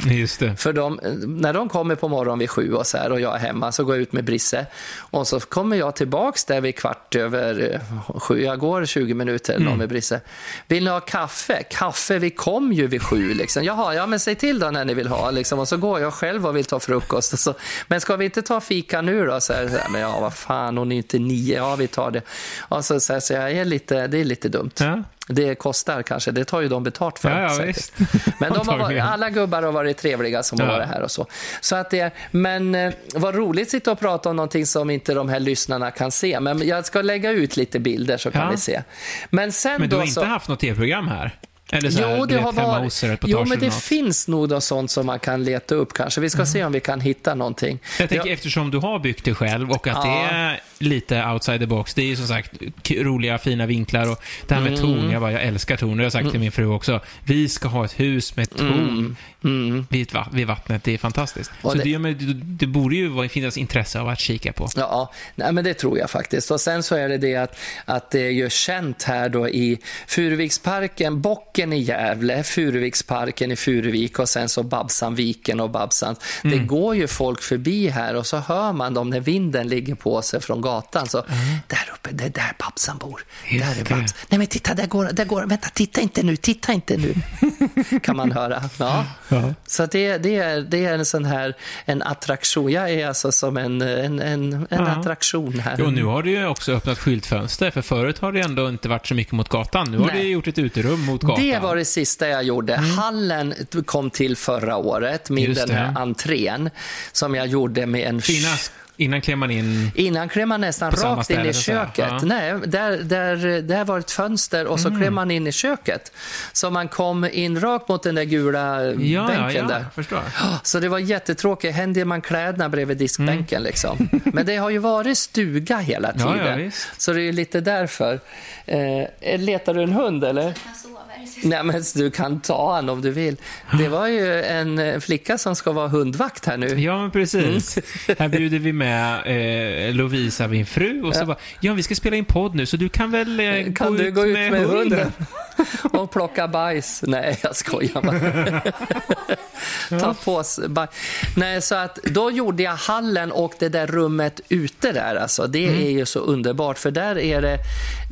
För de, när de kommer på morgonen vid sju och, så här, och jag är hemma så går jag ut med Brisse. Och så kommer jag tillbaks där vid kvart över eh, sju. Jag går 20 minuter Mm. någon med Brisse. Vill ni ha kaffe? Kaffe, vi kom ju vid sju. Liksom. Jaha, ja men säg till då när ni vill ha. Liksom. Och så går jag själv och vill ta frukost. Så, men ska vi inte ta fika nu då? Så här, så här, men ja, vad fan, hon är inte nio. Ja, vi tar det. Och så, så, här, så jag är lite, det är lite dumt. Ja. Det kostar kanske, det tar ju de betalt för. Ja, ja. Men de har varit, alla gubbar har varit trevliga som har Ja. varit här och så. så att det men eh, vad roligt att sitta och prata om någonting som inte de här lyssnarna kan se. Men jag ska lägga ut lite bilder så kan vi se. Men sen Men du då har inte så... haft något tv-program här? Eller så här, Jo, det har varit... Jo, men det något. finns nog då sånt som man kan leta upp kanske. Vi ska se om vi kan hitta någonting. Jag tänker Ja. eftersom du har byggt det själv och att Ja. det är lite outside the box. Det är ju som sagt roliga, fina vinklar och det här med Mm. torn. Jag, bara, jag älskar torn. Det har jag sagt till min fru också. Vi ska ha ett hus med torn Mm. vid, ett va- vid vattnet. Det är fantastiskt. Och Så det- det, det, borde ju finnas intresse av att kika på. Ja, nej, men det tror jag faktiskt. Och sen så är det det att, att det är ju känt här då i Furuviksparken, Bocken i Gävle, Furuviksparken i Furuvik och sen så Babsanviken och Babsan. Det går ju folk förbi här och så hör man dem när vinden ligger på sig från gatan. Så där uppe, det är där Babsan bor. Just där är. Babs. Nej men titta, där går, där går Vänta, titta inte nu, titta inte nu. kan man höra. Ja. Ja. Så det, det, är, det är en sån här en attraktion. Jag är alltså som en, en, en, en Ja. attraktion här. Och nu har du ju också öppnat skyltfönster, för förut har det ändå inte varit så mycket mot gatan. Nu har Nej. du gjort ett uterum mot gatan. Det var det sista jag gjorde. Hallen kom till förra året, med Just den här det. entrén som jag gjorde med en... Finast, innan klev man in... Innan klev man nästan rakt in i köket. Ja. Mm. Nej, där, där, där var ett fönster och så klev man in i köket. Så man kom in rakt mot den där gula Ja, ja, bänken ja, där. jag förstår. Så det var jättetråkigt. Hängde man kläderna bredvid diskbänken liksom. Men det har ju varit stuga hela Mm. Ja, tiden. ja, visst. så det är ju lite därför. Eh, letar du en hund eller? Sover. Nej, men du kan ta han om du vill. Det var ju en flicka som ska vara hundvakt här nu. Ja, men precis. Här bjuder vi med eh, Lovisa, min fru, och så Ja. bara, ja, vi ska spela in podd nu, så du kan väl eh, Kan gå, du ut gå ut med, med, hunden? hunden och plocka bajs? Nej, jag skojar bara. ta på sig. Bara- Nej, så att då gjorde jag hallen och det där rummet ute där. Alltså, det Mm. är ju så underbart, för där är det...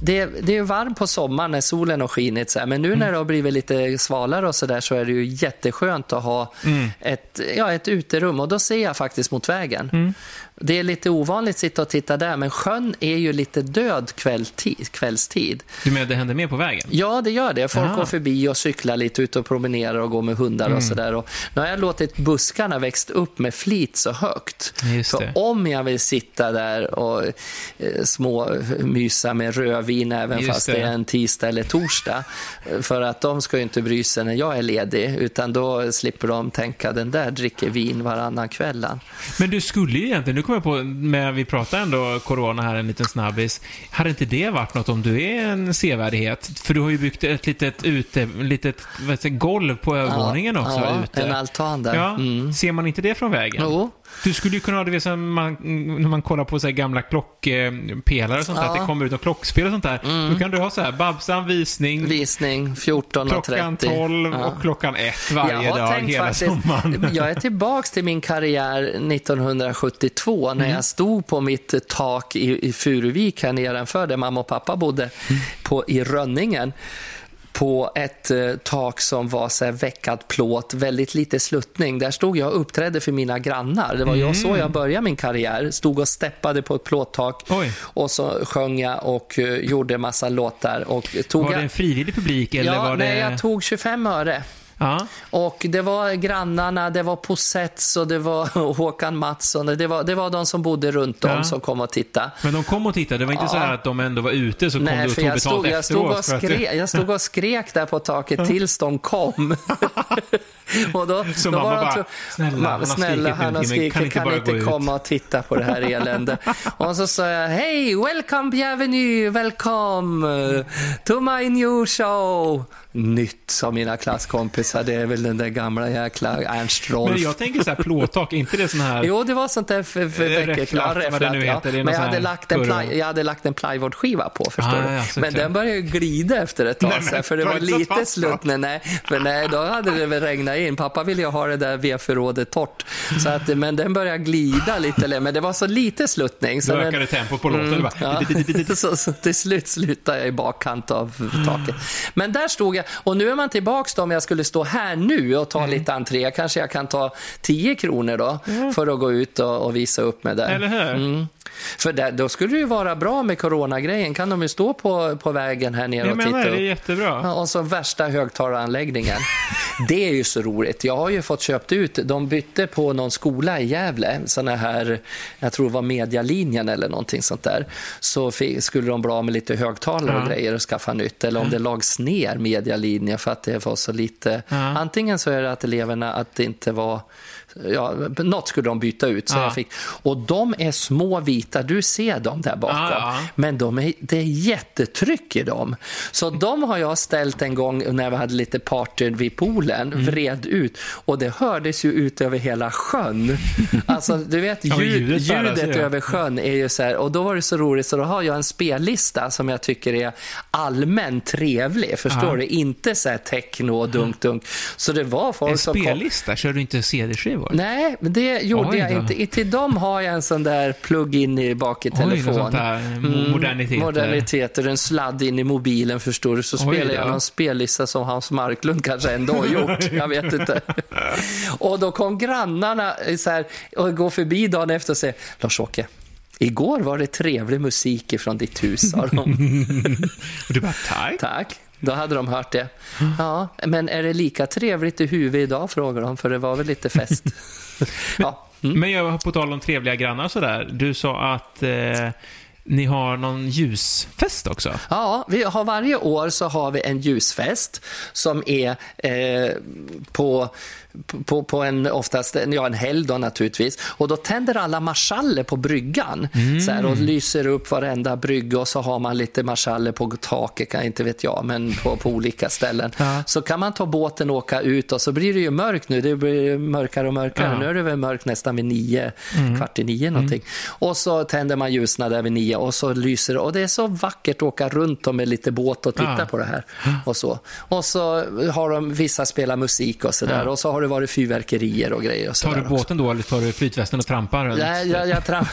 Det, det är varmt på sommaren när solen har skinit, så här. men nu Mm. när det har blivit lite svalare och så där så är det ju jätteskönt att ha Mm. ett, ja, ett uterum och då ser jag faktiskt mot vägen. Mm. Det är lite ovanligt att sitta och titta där, men sjön är ju lite död kvälltid, kvällstid. Du menar det händer mer på vägen? Ja, det gör det. Folk Ah. går förbi och cyklar lite ut och promenerar och går med hundar Mm. och sådär. Och Nu har jag låtit buskarna växt upp med flit så högt. För om jag vill sitta där och eh, små mysa med rödvin även Just fast det. är en tisdag eller torsdag. eh, För att de ska ju inte bry sig när jag är ledig, utan då slipper de tänka den där dricker vin varannan kväll. han." Men du skulle ju egentligen, kommer jag på, med, vi pratar ändå corona här en liten snabbis. Hade inte det varit något om du är en sevärdhet? För du har ju byggt ett litet ute, litet det, golv på övervåningen också ja, ute. en altan där. Ja, Mm. ser man inte det från vägen? Jo. Du skulle ju kunna ha det som man, när man kollar på så gamla klockpelare och sånt där, Ja. att det kommer ut något klockspel och sånt där. Då kan du ha så här, Babsan visning, Visning 14.30. klockan 12 Ja. och klockan 1 varje jag har dag tänkt hela faktiskt, sommaren. Jag är tillbaks till min karriär 1972 när Mm. jag stod på mitt tak i, i Furuvik här nedanför där mamma och pappa bodde Mm. på, i Rönningen på ett eh, tak som var så här veckad plåt, väldigt lite sluttning. Där stod jag och uppträdde för mina grannar. Det var jag så jag började min karriär. Stod och steppade på ett plåttak Oj. och så sjöng jag och eh, gjorde massa låtar. Och tog Var jag... det en frivillig publik eller Ja, var det... nej, jag tog 25 öre. Ja. Och det var grannarna, det var Posets och det var Håkan Mattsson. Det var, det var de som bodde runt om Ja. som kom och tittade. Men de kom och tittade, det var inte Ja. så här att de ändå var ute så kom du och tog jag betalt stod, jag, stod och skrek, jag stod och skrek där på taket tills de kom. och då, Så då mamma de bara, tro- "Snälla, han har snälla, han har skrikit, kan kan inte inte, bara gå ut?" komma och titta på det här eländet. och så sa jag, hej, welcome, bienvenue, welcome to my new show. Nytt, sa mina klasskompisar, det är väl den där gamla jäkla Ernst Rolf. Men jag tänker så här, plåttak, inte det sån här... Jo, det var sånt där för, för reflat, ja, vad det nu heter, Men jag hade, lagt en ply, jag hade lagt en plywoodskiva på, förstår Ah, du. ja, men den började ju glida efter ett tag, Nej, men för det var lite slutt. Nej, nej, för nej, då hade det väl regnat in. Pappa ville ju ha det där vedförrådet torrt. Så att, men den började glida lite, men det var så lite sluttning. Så Då den, ökade tempot på låten. bara, Ja, så, så till slut slutade jag i bakkant av taket. Men där stod jag, och nu är man tillbaka då om jag skulle stå här nu och ta lite entré. Kanske jag kan ta 10 kronor då för att gå ut och, och visa upp mig där. Eller hur? Mm. För där, då skulle det ju vara bra med coronagrejen. Kan de ju stå på, på vägen här nere Jag och menar titta det, upp. det är jättebra. Ja, och så värsta högtalaranläggningen. Det är ju så roligt. Jag har ju fått köpt ut, de bytte på någon skola i Gävle, såna här, jag tror det var medialinjen eller någonting sånt där. Så fi- skulle de bli av med lite högtalare och Ja. grejer och skaffa nytt. Eller om det lags ner medialinjen för att det var så lite. Ja. Antingen så är det att eleverna, att det inte var Ja, något skulle de byta ut. Så Ja. jag fick. Och de är små vita, du ser dem där bakom. Ja. Men de är, det är jättetryck i dem. Så de har jag ställt en gång när vi hade lite party vid poolen, Mm. vred ut. Och det hördes ju ut över hela sjön. Alltså, du vet, ljud, ljudet ju. över sjön är ju så här. Och då var det så roligt, så då har jag en spellista som jag tycker är allmänt trevlig. Förstår du? Inte så här techno och dunk-dunk. Så det var folk En som kom... spellista, kör du inte CD-skivor? Nej, men det gjorde jag inte. Till dem har jag en sån där plug-in i bak i Oj, något telefon. sånt där mo- moderniteter. Moderniteter, en sladd in i mobilen förstår du. Så Oj spelar jag någon spellista som Hans Marklund kanske ändå har gjort. Jag vet inte. och då kom grannarna så här, och går förbi dagen efter och säger Lars-Åke, Igår var det trevlig musik ifrån ditt hus, sa de. Och du bara, tack. Tack. Då hade de hört det. Ja, men är det lika trevligt i huvudet idag, frågar de, för det var väl lite fest. ja. Mm. Men jag på tal om trevliga grannar sådär. Du sa att eh, ni har någon ljusfest också. Ja, vi har varje år så har vi en ljusfest som är eh, på, på, på en oftast ja, en helg då naturligtvis. Och då tänder alla marschaller på bryggan så här, och lyser upp varenda brygga och så har man lite marschaller på taket, kan inte vet jag, men på, på olika ställen. Ja. Så kan man ta båten och åka ut och så blir det ju mörkt nu. Det blir mörkare och mörkare. Ja. Nu är det väl mörkt nästan vid nio, kvart i nio någonting. Och så tänder man ljusna där vid nio i och så lyser det. Och det är så vackert att åka runt dem med lite båt och titta Ja. på det här. Och så. och så har de, vissa spelar musik och sådär. Ja. Och så har det varit fyrverkerier och grejer. Och så Tar du där också. båten då eller tar du flytvästen och trampar runt? Nej, jag, jag tram...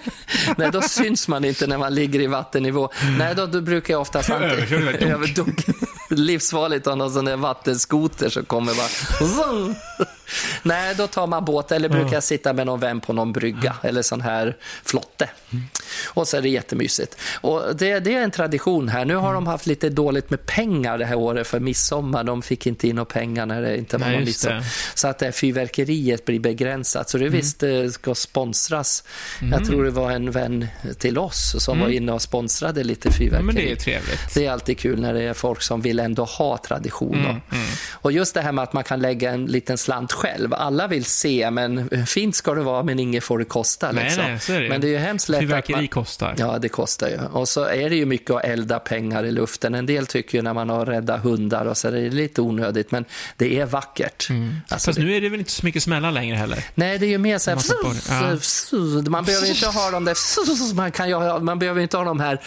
Nej, då syns man inte när man ligger i vattennivå. Nej, då, då brukar jag oftast... Överkör du väl? Över dunk. Livsfarligt att ha någon sån där vattenskoter som kommer bara... Nej, då tar man båt eller brukar jag sitta med någon vän på någon brygga eller sån här flotte. Och så är det jättemysigt. Och det, det är en tradition här. Nu har de haft lite dåligt med pengar det här året för midsommar. De fick inte in några pengar när det inte var Nej, någon midsommar. Så att det här fyrverkeriet blir begränsat. Så det visst eh, ska sponsras. Mm. Jag tror det var en vän till oss som var inne och sponsrade lite Ja, fyrverkeri. men det är trevligt. Det är alltid kul när det är folk som vill ändå ha tradition. Mm. Och just det här med att man kan lägga en liten slant själv. Alla vill se, men fint ska det vara, men inget får det kosta. Nej, liksom. nej, så är det. Men det är ju hemskt lätt att Fyrverkeri man... kostar. Ja, det kostar ju. Och så är det ju mycket att elda pengar i luften. En del tycker ju när man har räddat hundar och så är det lite onödigt, men det är vackert. Alltså, Fast det... nu är det väl inte så mycket smällar längre heller? Nej, det är ju mer så här... Man. Ja. Man behöver inte ha de där... Man, kan ju man behöver inte ha de här...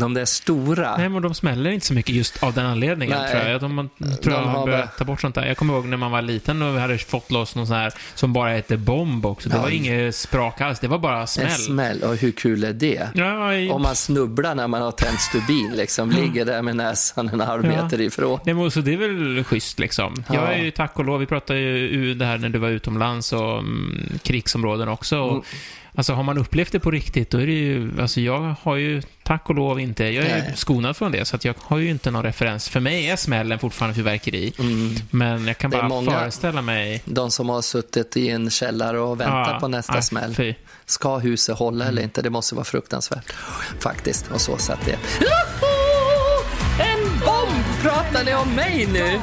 De där stora. Nej, men de smäller inte så mycket just av den anledningen, Nej. tror jag. De, man, tror De jag har börjat ta bort sånt där. Jag kommer ihåg när man var liten och vi hade fått loss någon sån här som bara hette bomb också. Det Ja. var inget sprak alls, det var bara smäll. En smäll. Och hur kul är det? Ja, i- Om man snubblar när man har tänt stubin, liksom, ligger där med näsan en halv Ja. meter ifrån. Nej, men så det är väl schysst liksom. Ja. Jag är ju tack och lov, vi pratade ju det här när du var utomlands och mm, krigsområden också. Och, Mm. Alltså har man upplevt det på riktigt, då är det ju, alltså jag har ju tack och lov inte, jag är Nej. skonad från det, så att jag har ju inte någon referens. För mig är smällen fortfarande fyrverkeri. Men jag kan Mm. Det är bara många- föreställa mig... De som har suttit i en källare och väntat Ja, på nästa nej, smäll. fy. Ska huset hålla eller inte? Det måste vara fruktansvärt. Faktiskt. Och så satt det. En bomb! Pratar ni om mig nu?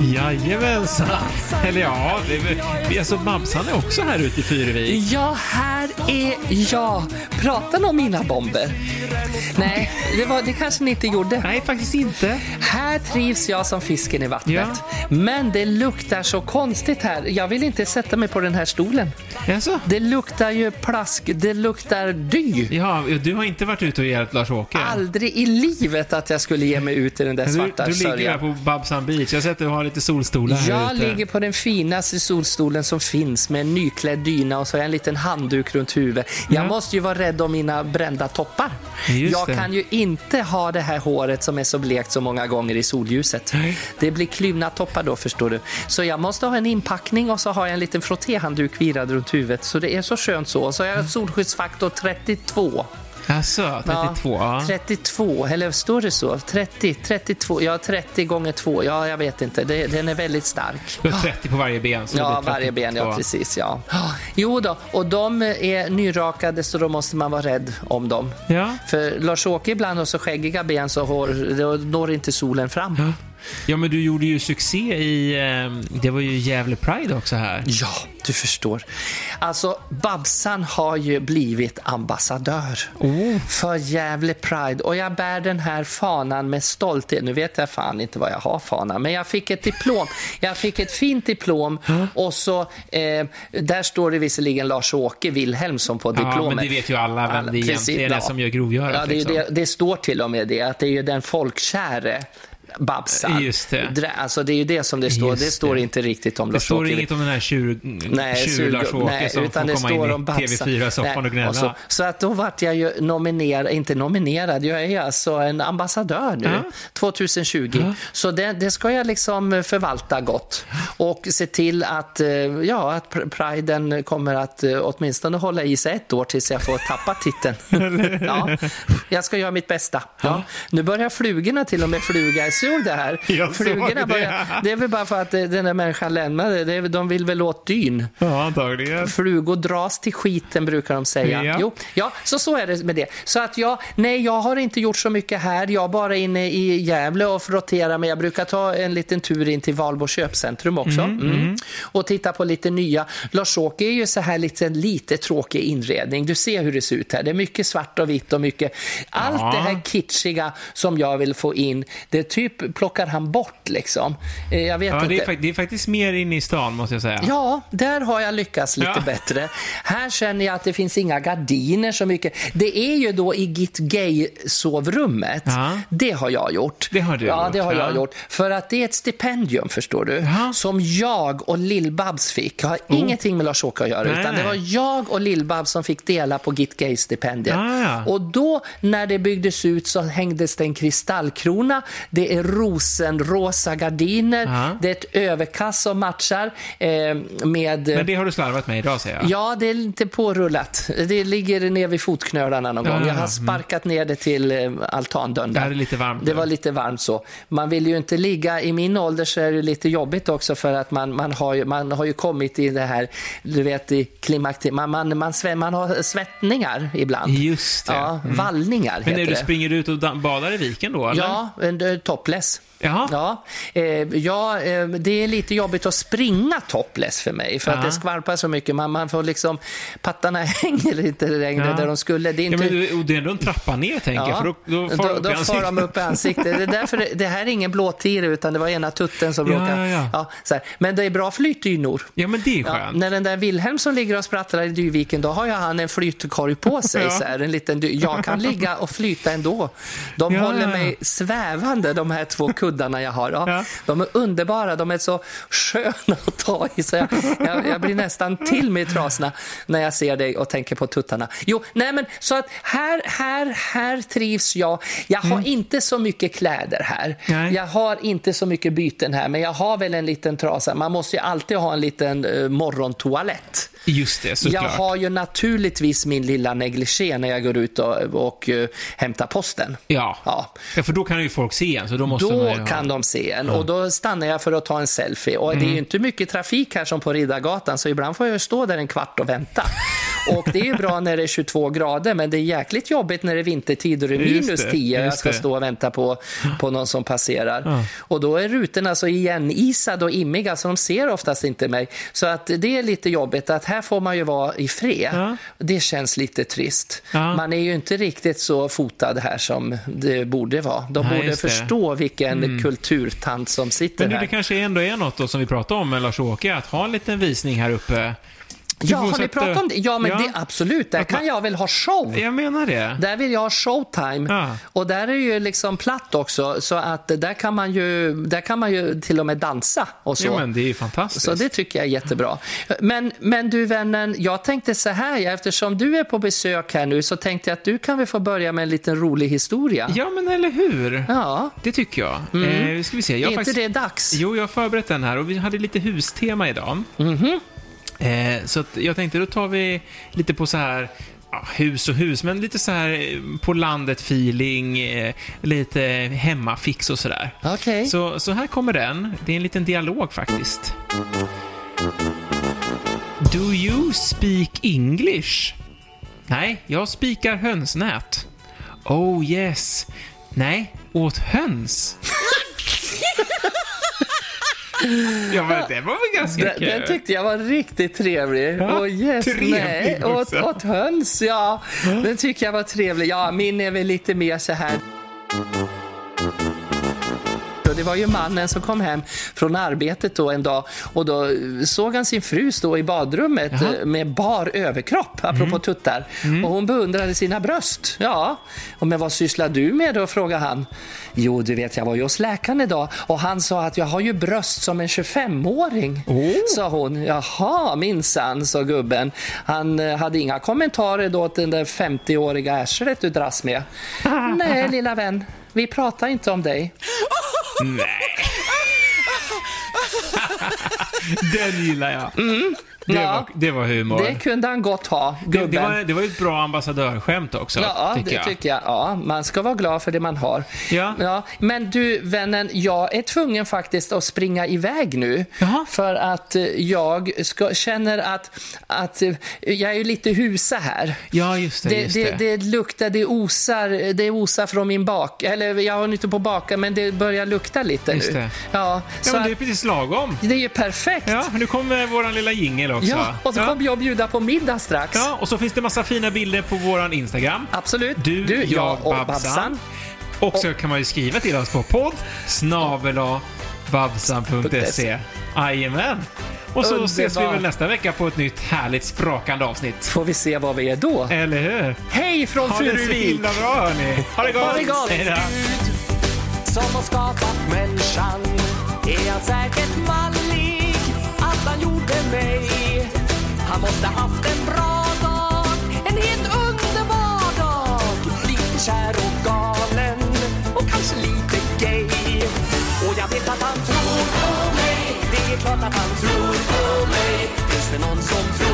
Jajamensan! Eller ja, det är, väl- alltså Babsan är också här ute i Fyrevik. Ja, här är jag. Pratar ni om mina bomber? Nej, det, var, det kanske ni inte gjorde. Nej, faktiskt inte. Här trivs jag som fisken i vattnet. Ja. Men det luktar så konstigt här. Jag vill inte sätta mig på den här stolen. Jaså? Det luktar ju plask, det luktar dy. Ja, du har inte varit ute och hjälpt Lars-Åke? Aldrig i livet att jag skulle ge mig ut i den där Du, svarta du ligger där sörjan. på Babsan Beach. Jag har sett att du har lite solstolar här Jag ute. ligger på den finaste solstolen som finns med en nyklädd dyna och så har jag en liten handduk runt huvudet. Jag Ja. måste ju vara rädd om mina brända toppar. Just jag det. kan ju inte ha det här håret som är så blekt så många gånger i solljuset. Nej. Det blir klyvna toppar då förstår du. Så jag måste ha en inpackning och så har jag en liten frottéhandduk virad runt huvudet. Så det är så skönt så. Och så har jag solskyddsfaktor 32. Alltså, 32? Ja. 32, eller står det så? 30, 32, ja 30 gånger 2, ja jag vet inte, det, den är väldigt stark. Du har 30 på varje ben. Så Ja, varje ben, ja 32. precis. Ja. Jo då, och de är nyrakade så då måste man vara rädd om dem. Ja. För Lars-Åke ibland har så skäggiga ben så hår, då når inte solen fram. ja, men du gjorde ju succé i... Eh, det var ju Gävle Pride också här. Ja, du förstår. Alltså, Babsan har ju blivit ambassadör Oh. för Gävle Pride och jag bär den här fanan med stolthet. Nu vet jag fan inte vad jag har fanan, men jag fick ett diplom. Jag fick ett fint diplom och så eh, där står det visserligen Lars-Åke Wilhelmsson på diplomet. Ja, men det vet ju alla vem det Precis, egentligen är ja. som gör grovgörat. Ja, det, är liksom. det, det står till och med det, att det är ju den folkkäre Babsan. Just det. Dra- Alltså det är ju det som det står. Just det står inte riktigt om Det står Lars-Åke inget om den här tjur, Nej, tjur suger- Lars-Åke nej, som utan får det komma står in om i Babsan. TV4-soffan och gnälla. så, så att då vart jag ju nominerad, inte nominerad, jag är alltså en ambassadör nu, Ja. 2020. Så det, det ska jag liksom förvalta gott och se till att, eh, ja, att pr- priden kommer att eh, åtminstone hålla i sig ett år tills jag får tappa titeln. ja, jag ska göra mitt bästa. Ja. Nu börjar flugorna till och med fluga. Jag såg det här. Jag Flugorna det. börjar, det är väl bara för att eh, den där människan lämnade. Det är, de vill väl åt dyn. Ja, antagligen. Flugor dras till skiten brukar de säga. Ja. Jo, ja, så så är det med det. Så att jag, nej, jag har inte gjort så mycket här. Jag är bara inne i Gävle och frotterar mig. Jag brukar ta en liten tur in till Valbo köpcentrum också. Mm. Och titta på lite nya. Lars-Åke är ju så här lite, lite tråkig inredning. Du ser hur det ser ut här. Det är mycket svart och vitt och mycket. Allt Ja. det här kitschiga som jag vill få in. Det är typ plockar han bort liksom. Eh, Jag vet Ja, inte. det är, det är faktiskt mer inne i stan, måste jag säga. Ja, där har jag lyckats lite Ja. bättre. Här känner jag att det finns inga gardiner så mycket. Det är ju då i Git Gay-sovrummet. Ja. Det har jag gjort. Det har du Ja, gjort, det har ja. jag gjort. För att det är ett stipendium, förstår du, som jag och Lill-Babs fick. har ingenting med Lars-Åke att göra, Nej, utan det var jag och Lill-Babs som fick dela på Git Gay-stipendiet. Ja. Och då, när det byggdes ut, så hängdes det en kristallkrona. Det är rosenrosa gardiner. Ja. Det är ett överkast som matchar eh, med... Men det har du slarvat med idag, säger jag. Ja, det är lite pårullat. Det ligger ner vid fotknölarna någon Ja, gång. Jag ja, har sparkat ner det till eh, altandörren. Det lite varmt. Det var lite varmt så. Man vill ju inte ligga, i min ålder så är det lite jobbigt också för att man, man, har, ju, man har ju kommit i det här, du vet i klimakteriet, man, man, man, man har svettningar ibland. Just det. Ja, Mm. vallningar Men när du det. springer ut och da- badar i viken då, eller? Ja, en- eh. Jaha. Ja, eh, ja eh, det är lite jobbigt att springa topless för mig för att Ja. det skvalpar så mycket. Man, man får liksom, pattarna hänger inte längre Ja. där de skulle. Det är Ja, inte... men du, och det är ändå en trappa ner, tänker jag, för då, då får då, upp då far de upp i ansiktet. Det, är därför det, det här är ingen blåtira utan det var ena tutten som Ja, råkade... ja, ja. så här. Men det är bra flytdynor. Ja, men det är Ja, skönt. när den där Wilhelm som ligger och sprattlar i Dyviken, då har ju han en flytkorg på sig. Ja. Så här, en liten dy- jag kan ligga och flyta ändå. De Ja, håller ja, ja. mig svävande, de här två kuddarna jag har. Ja, Ja. De är underbara, de är så sköna att ta i. Så jag, jag, jag blir nästan till mig i trasorna när jag ser dig och tänker på tuttarna. Jo, nej men så att här, här, här trivs jag. Jag har inte så mycket kläder här. Mm. Nej. Jag har inte så mycket byten här, men jag har väl en liten trasa. Man måste ju alltid ha en liten uh, morgontoalett. Just det, Jag såklart. har ju naturligtvis min lilla negligé när jag går ut och, och eh, hämtar posten. Ja. Ja. ja, för då kan ju folk se en, så då måste Då ha... kan de se en och då stannar jag för att ta en selfie. Och Mm. det är ju inte mycket trafik här som på Riddargatan så ibland får jag stå där en kvart och vänta. Och det är ju bra när det är 22 grader men det är jäkligt jobbigt när det är vintertid och det är minus det, 10 och jag ska stå och vänta på, på någon som passerar. Ja. Och då är rutorna så igenisade och immiga så de ser oftast inte mig. Så att det är lite jobbigt att här får man ju vara i fred. Ja. Det känns lite trist. Ja. Man är ju inte riktigt så fotad här som det borde vara. De Nej, borde förstå vilken kulturtant som sitter Men du, här. det kanske ändå är något då som vi pratade om med Lars-Åke, att ha en liten visning här uppe. Ja, har ni pratat om det? Ja, men Ja. Det, absolut. Där kan jag väl ha show. Jag menar det. Där vill jag ha showtime. Ja. Och där är ju liksom platt också, så att där kan man ju, där kan man ju till och med dansa och så. Ja, men det är ju fantastiskt. Så det tycker jag är jättebra. Men, men du vännen, jag tänkte så här, eftersom du är på besök här nu så tänkte jag att du kan väl få börja med en liten rolig historia. Ja, men eller hur? Ja, Det tycker jag. Eh, ska vi se. Jag är inte faktiskt... det dags? Jo, jag har förberett den här och vi hade lite hustema idag. Mhm. Eh, så jag tänkte, då tar vi lite på så här ja, hus och hus, men lite så här eh, på landet-feeling, eh, lite hemmafix och sådär. Okej. Så, så här kommer den. Det är en liten dialog faktiskt. Do you speak English? Nej, jag spikar hönsnät. Oh yes. Nej, åt höns. ja, men det var väl ganska Den, kul? den tyckte jag var riktigt trevlig. Ja, Åh yes, trevlig nej. Åt, också. åt höns, ja. Den tycker jag var trevlig. Ja, min är väl lite mer så här... Och Det var ju mannen som kom hem från arbetet då en dag och då såg han sin fru stå i badrummet Jaha. eh, med bar överkropp, apropå tuttar. Och hon beundrade sina bröst. Ja, och men vad sysslar du med då, frågade han. Jo, du vet, jag var ju hos läkaren idag och han sa att jag har ju bröst som en 25-åring. Oh. Sa hon. Jaha, minsann, sa gubben. Han eh, hade inga kommentarer då till den där 50-åriga arslet du dras med. Nej, lilla vän, vi pratar inte om dig. Nej. Den gillar jag. Det. Ja. var, det var humor. Det kunde han gott ha, Det, gubben. det, var, det var ett bra ambassadörskämt också, Ja, tycker det jag. tycker jag. Ja, man ska vara glad för det man har. Ja. Ja, men du, vännen, jag är tvungen faktiskt att springa iväg nu. Jaha. För att eh, jag ska, känner att, att eh, jag är lite husa här. Ja, just det. Det, just det, det. det luktar, det osar, det osar från min bak. Eller jag har inte på baka, men det börjar lukta lite Just nu. det. Ja, Ja, så men det är precis lagom. det är ju perfekt. Ja, nu kommer våran lilla jingel också. Ja, och så ja. kommer jag bjuda på middag strax. ja, och så finns det massa fina bilder på våran Instagram. Absolut. Du, jag, jag och Babsan. Babsan. Och så kan man ju skriva till oss på podd snabel-a babsan.se. Jajamän. Och så Underbart. ses vi väl nästa vecka på ett nytt härligt sprakande avsnitt. Får vi se vad vi är då. Eller hur? Hej från Ha det så Furuvik! himla bra hörni. Ha det gott! Ha det gott. Gud som har skapat människan är han säkert mallig att han gjorde mig. Han måste haft en bra dag, en helt underbar dag. Lite kär och galen och kanske lite gay. Och jag vet att han tror på mig, det är klart att han tror på mig. Finns det någon som tror